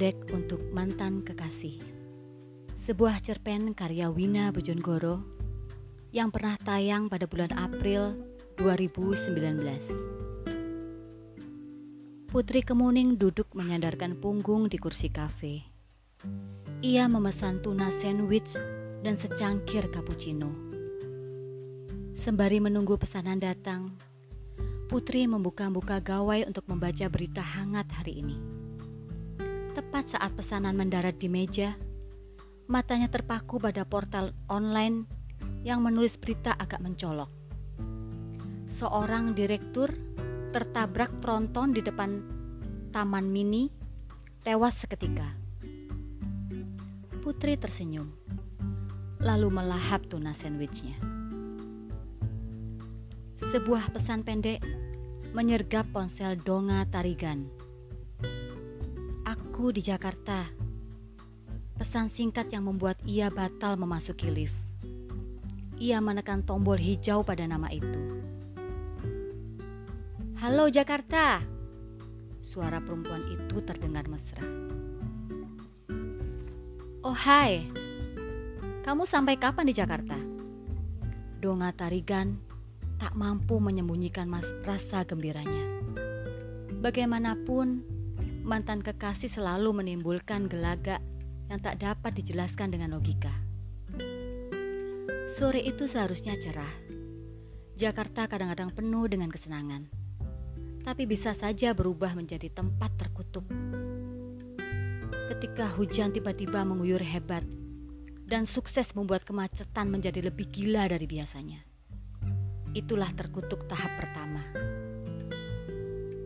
pendek untuk mantan kekasih. Sebuah cerpen karya Wina Bojonegoro yang pernah tayang pada bulan April 2019. Putri Kemuning duduk menyandarkan punggung di kursi kafe. Ia memesan tuna sandwich dan secangkir cappuccino. Sembari menunggu pesanan datang, Putri membuka-buka gawai untuk membaca berita hangat hari ini. Tepat saat pesanan mendarat di meja, matanya terpaku pada portal online yang menulis berita agak mencolok. Seorang direktur tertabrak tronton di depan taman mini, tewas seketika. Putri tersenyum, lalu melahap tuna sandwichnya. Sebuah pesan pendek menyergap ponsel Donga Tarigan Aku di Jakarta. Pesan singkat yang membuat ia batal memasuki lift. Ia menekan tombol hijau pada nama itu. Halo Jakarta. Suara perempuan itu terdengar mesra. Oh hai. Kamu sampai kapan di Jakarta? Donga Tarigan tak mampu menyembunyikan mas rasa gembiranya. Bagaimanapun, mantan kekasih selalu menimbulkan gelagat yang tak dapat dijelaskan dengan logika. Sore itu seharusnya cerah. Jakarta kadang-kadang penuh dengan kesenangan, tapi bisa saja berubah menjadi tempat terkutuk. Ketika hujan tiba-tiba mengguyur hebat dan sukses membuat kemacetan menjadi lebih gila dari biasanya. Itulah terkutuk tahap pertama.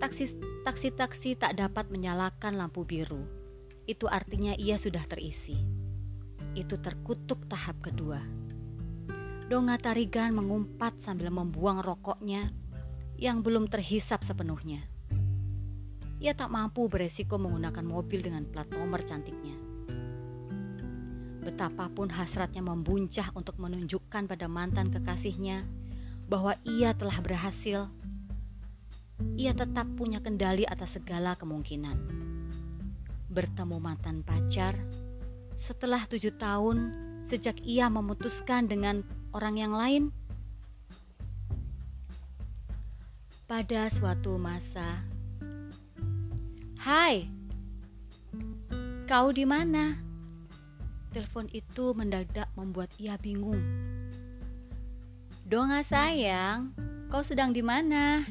Taksi Taksi-taksi tak dapat menyalakan lampu biru. Itu artinya ia sudah terisi. Itu terkutuk tahap kedua. Donga Tarigan mengumpat sambil membuang rokoknya yang belum terhisap sepenuhnya. Ia tak mampu beresiko menggunakan mobil dengan plat nomor cantiknya. Betapapun hasratnya membuncah untuk menunjukkan pada mantan kekasihnya bahwa ia telah berhasil ia tetap punya kendali atas segala kemungkinan. Bertemu mantan pacar setelah tujuh tahun sejak ia memutuskan dengan orang yang lain. Pada suatu masa, Hai, kau di mana? Telepon itu mendadak membuat ia bingung. Donga sayang, kau sedang di mana?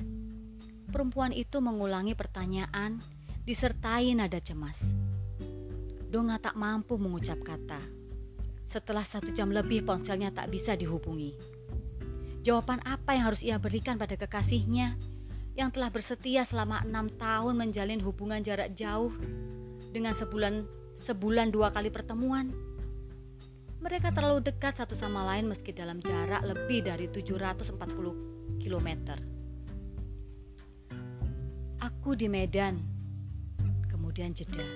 Perempuan itu mengulangi pertanyaan disertai nada cemas. Donga tak mampu mengucap kata. Setelah satu jam lebih ponselnya tak bisa dihubungi. Jawaban apa yang harus ia berikan pada kekasihnya yang telah bersetia selama enam tahun menjalin hubungan jarak jauh dengan sebulan sebulan dua kali pertemuan? Mereka terlalu dekat satu sama lain meski dalam jarak lebih dari 740 kilometer. Aku di Medan, kemudian jeda.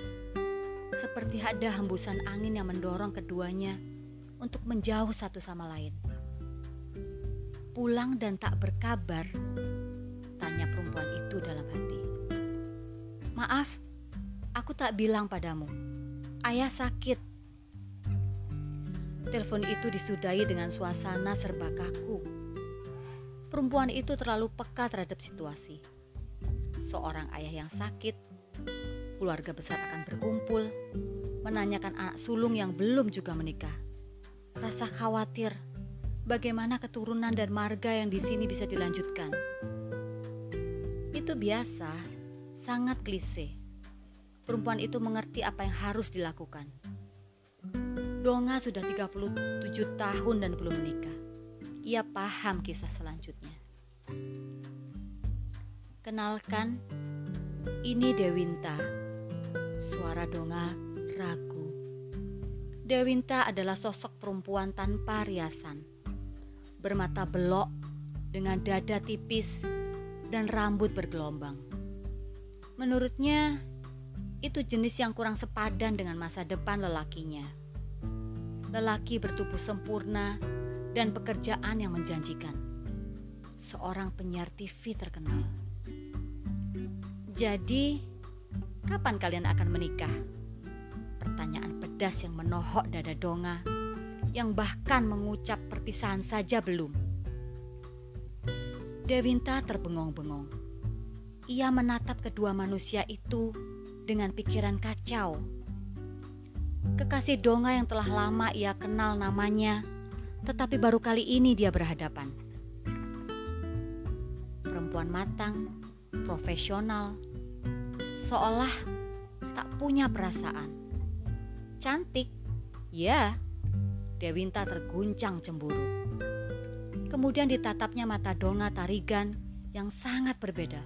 Seperti ada hembusan angin yang mendorong keduanya untuk menjauh satu sama lain. Pulang dan tak berkabar, tanya perempuan itu dalam hati. Maaf, aku tak bilang padamu. Ayah sakit. Telepon itu disudahi dengan suasana serba kaku. Perempuan itu terlalu peka terhadap situasi seorang ayah yang sakit, keluarga besar akan berkumpul, menanyakan anak sulung yang belum juga menikah. Rasa khawatir bagaimana keturunan dan marga yang di sini bisa dilanjutkan. Itu biasa, sangat klise. Perempuan itu mengerti apa yang harus dilakukan. Donga sudah 37 tahun dan belum menikah. Ia paham kisah selanjutnya. Kenalkan, ini Dewinta. Suara donga ragu. Dewinta adalah sosok perempuan tanpa riasan. Bermata belok dengan dada tipis dan rambut bergelombang. Menurutnya, itu jenis yang kurang sepadan dengan masa depan lelakinya. Lelaki bertubuh sempurna dan pekerjaan yang menjanjikan. Seorang penyiar TV terkenal. Jadi, kapan kalian akan menikah? cerdas yang menohok dada Donga, yang bahkan mengucap perpisahan saja belum. Dewinta terbengong-bengong. Ia menatap kedua manusia itu dengan pikiran kacau. Kekasih Donga yang telah lama ia kenal namanya, tetapi baru kali ini dia berhadapan. Perempuan matang, profesional, seolah tak punya perasaan. Cantik, ya. Dewinta terguncang cemburu. Kemudian ditatapnya mata Donga Tarigan yang sangat berbeda.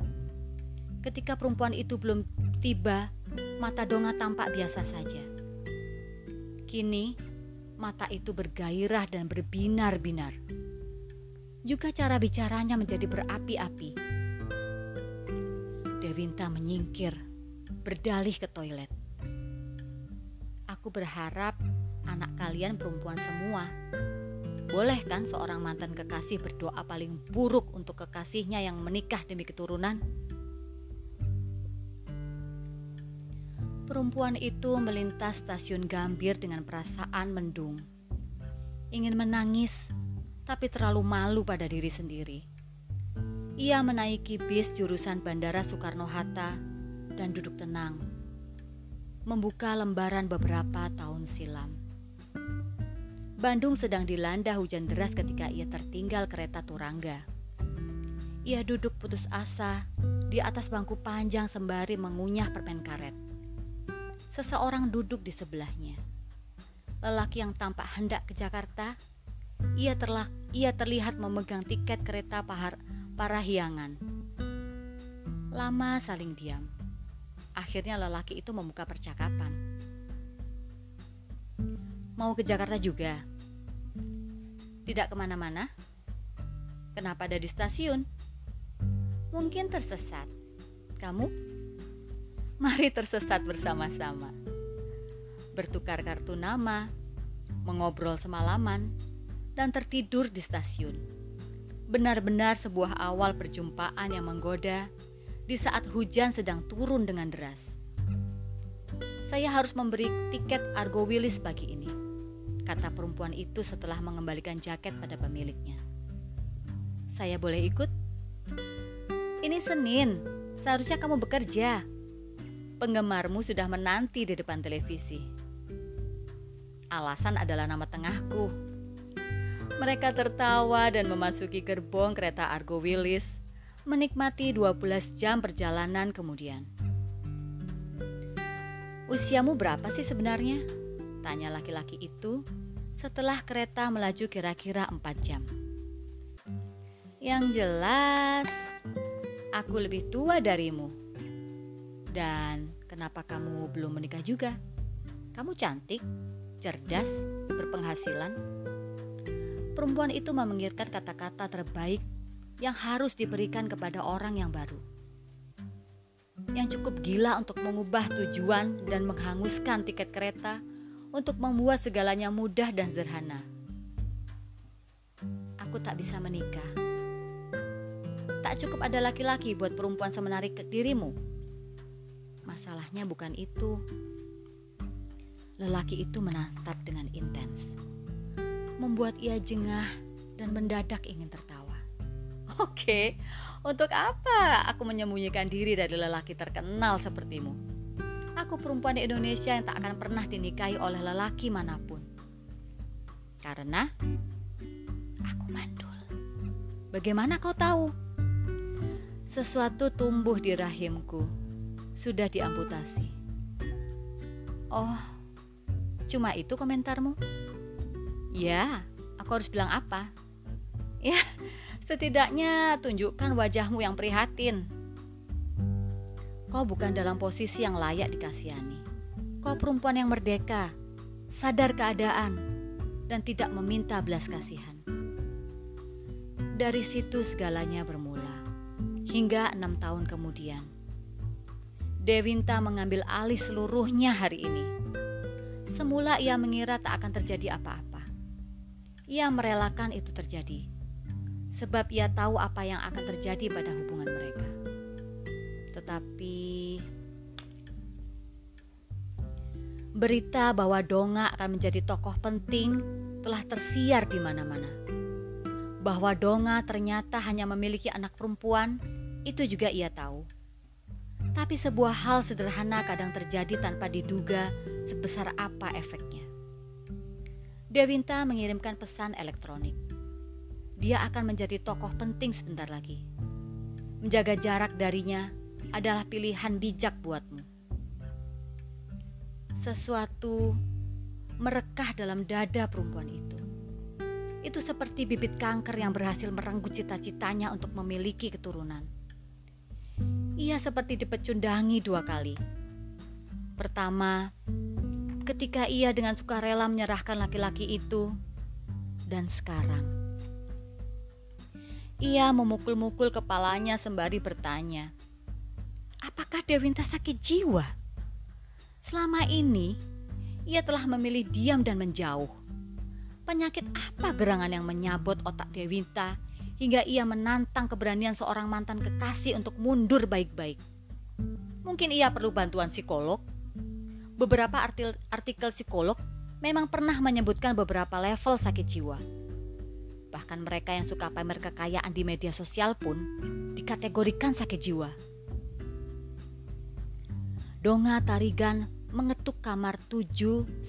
Ketika perempuan itu belum tiba, mata Donga tampak biasa saja. Kini, mata itu bergairah dan berbinar-binar. Juga cara bicaranya menjadi berapi-api. Dewinta menyingkir, berdalih ke toilet. Aku berharap anak kalian perempuan semua. Boleh kan seorang mantan kekasih berdoa paling buruk untuk kekasihnya yang menikah demi keturunan? Perempuan itu melintas stasiun Gambir dengan perasaan mendung. Ingin menangis, tapi terlalu malu pada diri sendiri. Ia menaiki bis jurusan Bandara Soekarno-Hatta dan duduk tenang. Membuka lembaran beberapa tahun silam. Bandung sedang dilanda hujan deras ketika ia tertinggal kereta Turangga. Ia duduk putus asa di atas bangku panjang sembari mengunyah permen karet seseorang duduk di sebelahnya. Lelaki yang tampak hendak ke Jakarta, ia, terlah, ia terlihat memegang tiket kereta Pahar, Parahyangan. Lama saling diam. Akhirnya lelaki itu membuka percakapan. Mau ke Jakarta juga? Tidak ke mana-mana? Kenapa ada di stasiun? Mungkin tersesat. Kamu? Mari tersesat bersama-sama. Bertukar kartu nama, mengobrol semalaman, dan tertidur di stasiun. Benar-benar sebuah awal perjumpaan yang menggoda di saat hujan sedang turun dengan deras. Saya harus memberi tiket Argo Willis pagi ini, kata perempuan itu setelah mengembalikan jaket pada pemiliknya. Saya boleh ikut? Ini Senin, seharusnya kamu bekerja, penggemarmu sudah menanti di depan televisi. Alasan adalah nama tengahku. Mereka tertawa dan memasuki gerbong kereta Argo Willis, menikmati 12 jam perjalanan kemudian. Usiamu berapa sih sebenarnya? Tanya laki-laki itu setelah kereta melaju kira-kira 4 jam. Yang jelas, aku lebih tua darimu dan kenapa kamu belum menikah juga? Kamu cantik, cerdas, berpenghasilan. Perempuan itu memikirkan kata-kata terbaik yang harus diberikan kepada orang yang baru. Yang cukup gila untuk mengubah tujuan dan menghanguskan tiket kereta untuk membuat segalanya mudah dan sederhana. Aku tak bisa menikah. Tak cukup ada laki-laki buat perempuan semenarik dirimu Masalahnya bukan itu. Lelaki itu menatap dengan intens, membuat ia jengah dan mendadak ingin tertawa. Oke, untuk apa aku menyembunyikan diri dari lelaki terkenal sepertimu? Aku perempuan di Indonesia yang tak akan pernah dinikahi oleh lelaki mana pun. Karena aku mandul. Bagaimana kau tahu? Sesuatu tumbuh di rahimku sudah diamputasi. Oh, cuma itu komentarmu? Ya, aku harus bilang apa? Ya, setidaknya tunjukkan wajahmu yang prihatin. Kau bukan dalam posisi yang layak dikasihani. Kau perempuan yang merdeka, sadar keadaan, dan tidak meminta belas kasihan. Dari situ segalanya bermula, hingga enam tahun kemudian Dewinta mengambil alih seluruhnya hari ini. Semula ia mengira tak akan terjadi apa-apa. Ia merelakan itu terjadi, sebab ia tahu apa yang akan terjadi pada hubungan mereka. Tetapi Berita bahwa Donga akan menjadi tokoh penting telah tersiar di mana-mana. Bahwa Donga ternyata hanya memiliki anak perempuan, itu juga ia tahu. Tapi sebuah hal sederhana kadang terjadi tanpa diduga sebesar apa efeknya. Dewinta mengirimkan pesan elektronik. Dia akan menjadi tokoh penting sebentar lagi. Menjaga jarak darinya adalah pilihan bijak buatmu sesuatu merekah dalam dada perempuan itu. Itu seperti bibit kanker yang berhasil merenggut cita-citanya untuk memiliki keturunan. Ia seperti dipecundangi dua kali. Pertama, ketika ia dengan sukarela menyerahkan laki-laki itu, dan sekarang ia memukul-mukul kepalanya sembari bertanya, "Apakah Dewinta sakit jiwa?" Selama ini, ia telah memilih diam dan menjauh. Penyakit apa gerangan yang menyabot otak Dewinta hingga ia menantang keberanian seorang mantan kekasih untuk mundur baik-baik? Mungkin ia perlu bantuan psikolog. Beberapa artikel, psikolog memang pernah menyebutkan beberapa level sakit jiwa. Bahkan mereka yang suka pamer kekayaan di media sosial pun dikategorikan sakit jiwa. Donga Tarigan mengetuk kamar 710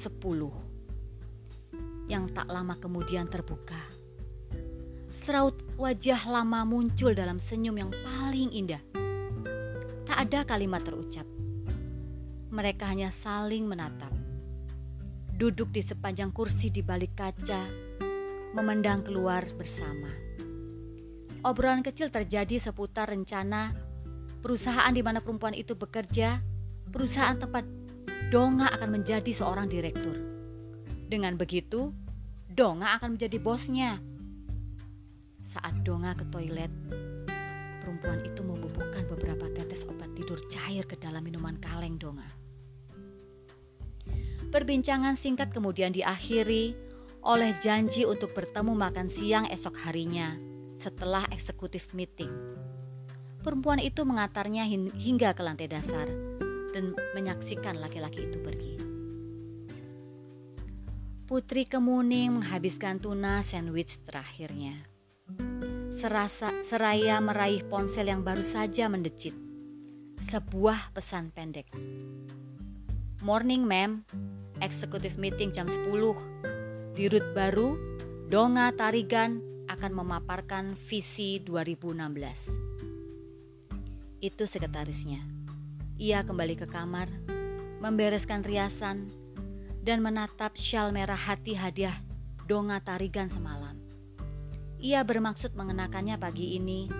yang tak lama kemudian terbuka. Seraut wajah lama muncul dalam senyum yang paling indah. Tak ada kalimat terucap. Mereka hanya saling menatap. Duduk di sepanjang kursi di balik kaca, memandang keluar bersama. Obrolan kecil terjadi seputar rencana perusahaan di mana perempuan itu bekerja, perusahaan tempat Donga akan menjadi seorang direktur. Dengan begitu, Donga akan menjadi bosnya. Saat Donga ke toilet, perempuan itu membubuhkan beberapa tetes obat tidur cair ke dalam minuman kaleng Donga. Perbincangan singkat kemudian diakhiri oleh janji untuk bertemu makan siang esok harinya setelah eksekutif meeting. Perempuan itu mengantarnya hingga ke lantai dasar dan menyaksikan laki-laki itu pergi. Putri Kemuning menghabiskan tuna sandwich terakhirnya. Serasa seraya meraih ponsel yang baru saja mendecit. Sebuah pesan pendek. Morning ma'am, executive meeting jam 10. Di rut baru, Donga Tarigan akan memaparkan visi 2016. Itu sekretarisnya. Ia kembali ke kamar, membereskan riasan, dan menatap syal merah hati hadiah Donga Tarigan semalam. Ia bermaksud mengenakannya pagi ini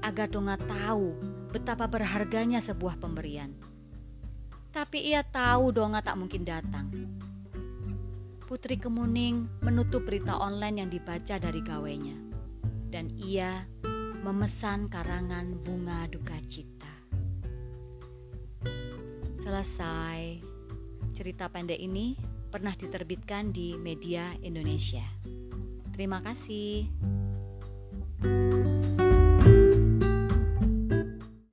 agar Donga tahu betapa berharganya sebuah pemberian. Tapi ia tahu Donga tak mungkin datang. Putri Kemuning menutup berita online yang dibaca dari gawainya. Dan ia memesan karangan bunga duka cita. Selesai. Cerita pendek ini pernah diterbitkan di media Indonesia. Terima kasih. thank you